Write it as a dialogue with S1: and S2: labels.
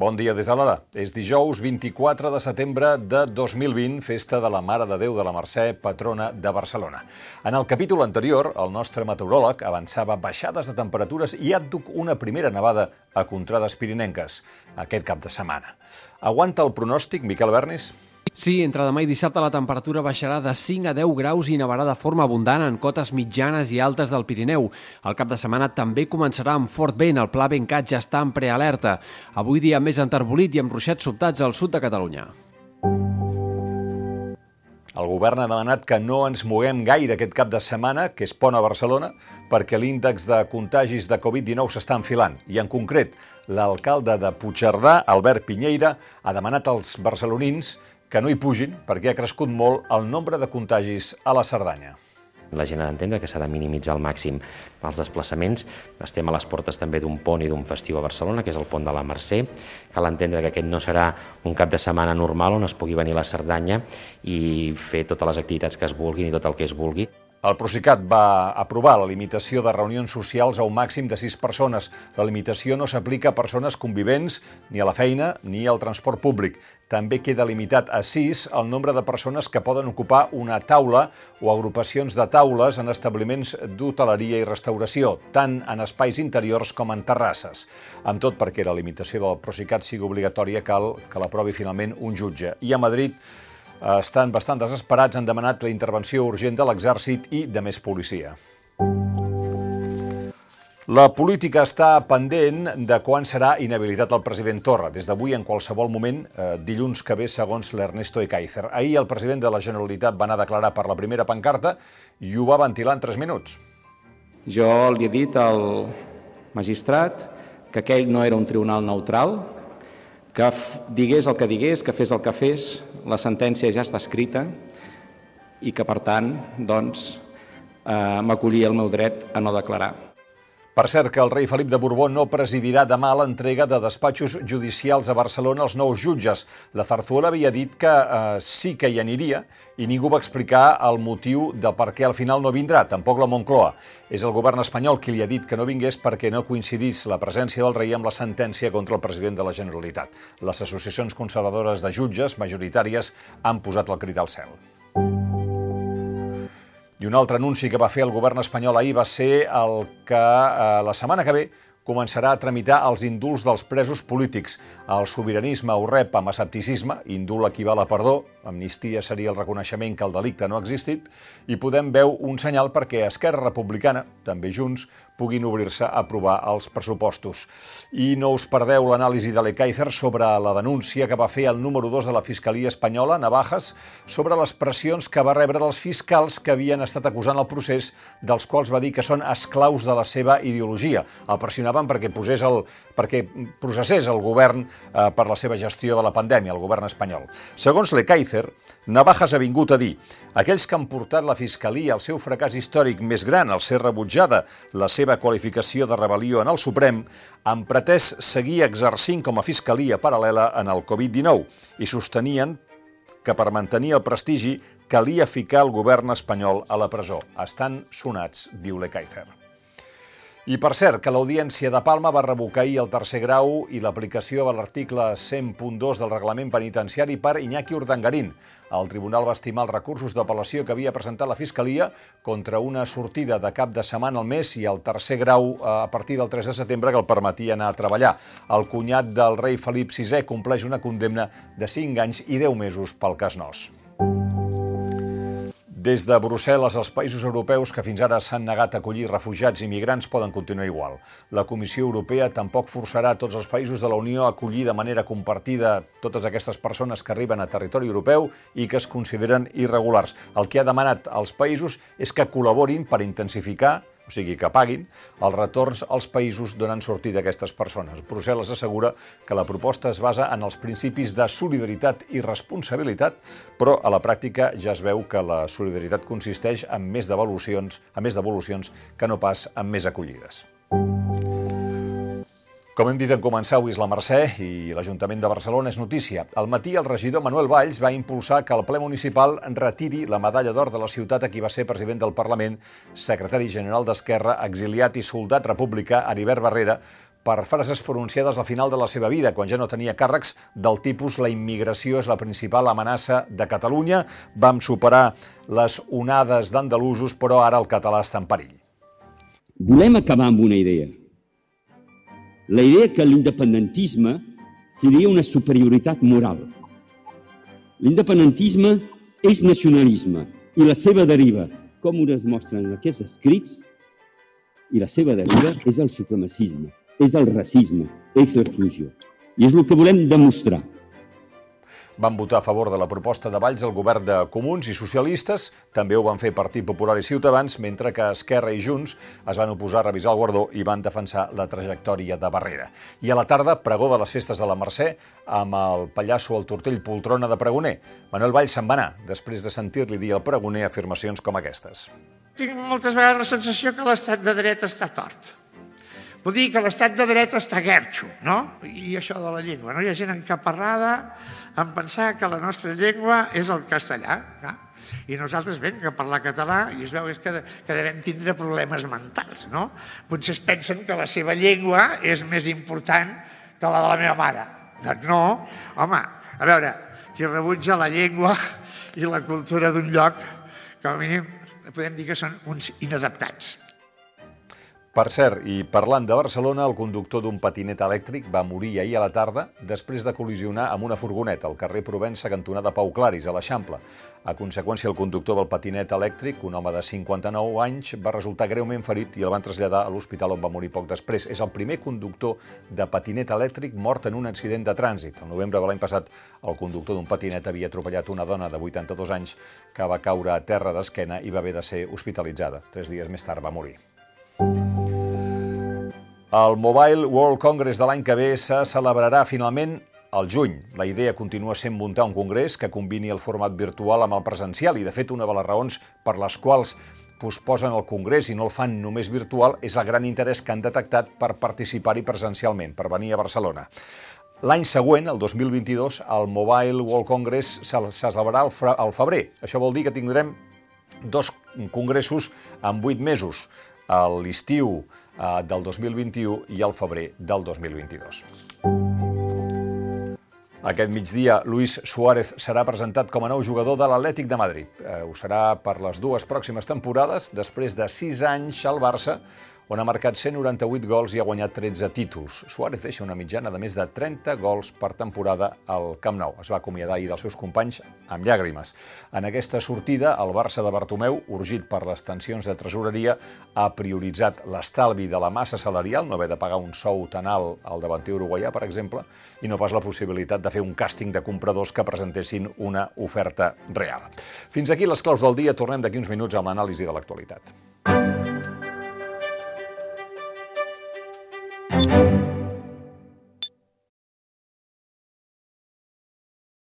S1: Bon dia des de l'Ara. És dijous 24 de setembre de 2020, festa de la Mare de Déu de la Mercè, patrona de Barcelona. En el capítol anterior, el nostre meteoròleg avançava baixades de temperatures i adduc una primera nevada a contrades pirinenques aquest cap de setmana. Aguanta el pronòstic, Miquel Bernis?
S2: Sí, entre demà i dissabte la temperatura baixarà de 5 a 10 graus i nevarà de forma abundant en cotes mitjanes i altes del Pirineu. El cap de setmana també començarà amb fort vent. El pla Bencat ja està en prealerta. Avui dia més enterbolit i amb ruixats sobtats al sud de Catalunya.
S1: El govern ha demanat que no ens moguem gaire aquest cap de setmana, que és pont a Barcelona, perquè l'índex de contagis de Covid-19 s'està enfilant. I en concret, l'alcalde de Puigcerdà, Albert Pinyeira, ha demanat als barcelonins que no hi pugin perquè ha crescut molt el nombre de contagis a la Cerdanya.
S3: La gent ha d'entendre que s'ha de minimitzar al màxim els desplaçaments. Estem a les portes també d'un pont i d'un festiu a Barcelona, que és el pont de la Mercè. Cal entendre que aquest no serà un cap de setmana normal on es pugui venir a la Cerdanya i fer totes les activitats que es vulguin i tot el que es vulgui.
S1: El Procicat va aprovar la limitació de reunions socials a un màxim de sis persones. La limitació no s'aplica a persones convivents ni a la feina ni al transport públic. També queda limitat a sis el nombre de persones que poden ocupar una taula o agrupacions de taules en establiments d'hoteleria i restauració, tant en espais interiors com en terrasses. Amb tot, perquè la limitació del Procicat sigui obligatòria, cal que l'aprovi finalment un jutge. I a Madrid estan bastant desesperats, han demanat la intervenció urgent de l'exèrcit i de més policia. La política està pendent de quan serà inhabilitat el president Torra. Des d'avui, en qualsevol moment, eh, dilluns que ve, segons l'Ernesto Ekaizer. Ahir el president de la Generalitat va anar a declarar per la primera pancarta i ho va ventilar en 3 minuts.
S4: Jo li he dit al magistrat que aquell no era un tribunal neutral, que digués el que digués, que fes el que fes, la sentència ja està escrita i que, per tant, doncs, eh, m'acollia el meu dret a no declarar.
S1: Per cert, que el rei Felip de Borbó no presidirà demà l'entrega de despatxos judicials a Barcelona als nous jutges. La Zarzuela havia dit que eh, sí que hi aniria i ningú va explicar el motiu de per què al final no vindrà, tampoc la Moncloa. És el govern espanyol qui li ha dit que no vingués perquè no coincidís la presència del rei amb la sentència contra el president de la Generalitat. Les associacions conservadores de jutges, majoritàries, han posat el crit al cel. I un altre anunci que va fer el govern espanyol ahir va ser el que eh, la setmana que ve començarà a tramitar els indults dels presos polítics. El sobiranisme ho rep amb escepticisme, indult equival a perdó, amnistia seria el reconeixement que el delicte no ha existit, i podem veu un senyal perquè Esquerra Republicana, també Junts, puguin obrir-se a aprovar els pressupostos. I no us perdeu l'anàlisi de l'Ekaizer sobre la denúncia que va fer el número 2 de la Fiscalia Espanyola, Navajas, sobre les pressions que va rebre dels fiscals que havien estat acusant el procés, dels quals va dir que són esclaus de la seva ideologia. El pressionaven perquè, posés el, perquè processés el govern eh, per la seva gestió de la pandèmia, el govern espanyol. Segons l'Ekaizer, Navajas ha vingut a dir aquells que han portat la Fiscalia al seu fracàs històric més gran al ser rebutjada la seva seva qualificació de rebel·lió en el Suprem, han pretès seguir exercint com a fiscalia paral·lela en el Covid-19 i sostenien que per mantenir el prestigi calia ficar el govern espanyol a la presó. Estan sonats, diu Lekaizer. I per cert, que l'Audiència de Palma va revocar ahir el tercer grau i l'aplicació de l'article 100.2 del reglament penitenciari per Iñaki Urdangarín. El tribunal va estimar els recursos d'apel·lació que havia presentat la Fiscalia contra una sortida de cap de setmana al mes i el tercer grau eh, a partir del 3 de setembre que el permetia anar a treballar. El cunyat del rei Felip VI compleix una condemna de 5 anys i 10 mesos pel cas Nos. Des de Brussel·les, els països europeus que fins ara s'han negat a acollir refugiats i migrants poden continuar igual. La Comissió Europea tampoc forçarà tots els països de la Unió a acollir de manera compartida totes aquestes persones que arriben a territori europeu i que es consideren irregulars. El que ha demanat als països és que col·laborin per intensificar o sigui que paguin, els retorns als països donen sortida a aquestes persones. Brussel·les assegura que la proposta es basa en els principis de solidaritat i responsabilitat, però a la pràctica ja es veu que la solidaritat consisteix en més devolucions, a més devolucions que no pas en més acollides. Com hem dit en començar, avui és la Mercè i l'Ajuntament de Barcelona és notícia. Al matí, el regidor Manuel Valls va impulsar que el ple municipal retiri la medalla d'or de la ciutat a qui va ser president del Parlament, secretari general d'Esquerra, exiliat i soldat republicà Heribert Barrera, per frases pronunciades al final de la seva vida, quan ja no tenia càrrecs del tipus la immigració és la principal amenaça de Catalunya. Vam superar les onades d'andalusos, però ara el català està en perill.
S5: Volem acabar amb una idea. La idea que l'independentisme tindria una superioritat moral. L'independentisme és nacionalisme i la seva deriva, com ho es mostren aquests escrits, i la seva deriva és el supremacisme, és el racisme, és l'exclusió. I és el que volem demostrar
S1: van votar a favor de la proposta de Valls el govern de Comuns i Socialistes, també ho van fer Partit Popular i Ciutadans, mentre que Esquerra i Junts es van oposar a revisar el guardó i van defensar la trajectòria de Barrera. I a la tarda, pregó de les festes de la Mercè amb el pallasso al tortell poltrona de pregoner. Manuel Valls se'n va anar, després de sentir-li dir al pregoner afirmacions com aquestes.
S6: Tinc moltes vegades la sensació que l'estat de dret està tort. Vull dir que l'estat de dret està guerxo, no? I això de la llengua, no? Hi ha gent encaparrada en pensar que la nostra llengua és el castellà, no? I nosaltres, ben, que parlar català, i es veu que, que devem tindre problemes mentals, no? Potser es pensen que la seva llengua és més important que la de la meva mare. Doncs no, home, a veure, qui rebutja la llengua i la cultura d'un lloc, com a mínim podem dir que són uns inadaptats.
S1: Per cert, i parlant de Barcelona, el conductor d'un patinet elèctric va morir ahir a la tarda després de col·lisionar amb una furgoneta al carrer Provença, cantonada Pau Claris, a l'Eixample. A conseqüència, el conductor del patinet elèctric, un home de 59 anys, va resultar greument ferit i el van traslladar a l'hospital on va morir poc després. És el primer conductor de patinet elèctric mort en un accident de trànsit. El novembre de l'any passat, el conductor d'un patinet havia atropellat una dona de 82 anys que va caure a terra d'esquena i va haver de ser hospitalitzada. Tres dies més tard va morir. El Mobile World Congress de l'any que ve se celebrarà finalment al juny. La idea continua sent muntar un congrés que combini el format virtual amb el presencial i, de fet, una de les raons per les quals posposen el congrés i no el fan només virtual és el gran interès que han detectat per participar-hi presencialment, per venir a Barcelona. L'any següent, el 2022, el Mobile World Congress se celebrarà al febrer. Això vol dir que tindrem dos congressos en vuit mesos. A l'estiu eh, del 2021 i al febrer del 2022. Aquest migdia, Luis Suárez serà presentat com a nou jugador de l'Atlètic de Madrid. Eh, ho serà per les dues pròximes temporades, després de sis anys al Barça, on ha marcat 198 gols i ha guanyat 13 títols. Suárez deixa una mitjana de més de 30 gols per temporada al Camp Nou. Es va acomiadar ahir dels seus companys amb llàgrimes. En aquesta sortida, el Barça de Bartomeu, urgit per les tensions de tresoreria, ha prioritzat l'estalvi de la massa salarial, no haver de pagar un sou tan alt al davanter uruguaià, per exemple, i no pas la possibilitat de fer un càsting de compradors que presentessin una oferta real. Fins aquí les claus del dia. Tornem d'aquí uns minuts amb l'anàlisi de l'actualitat.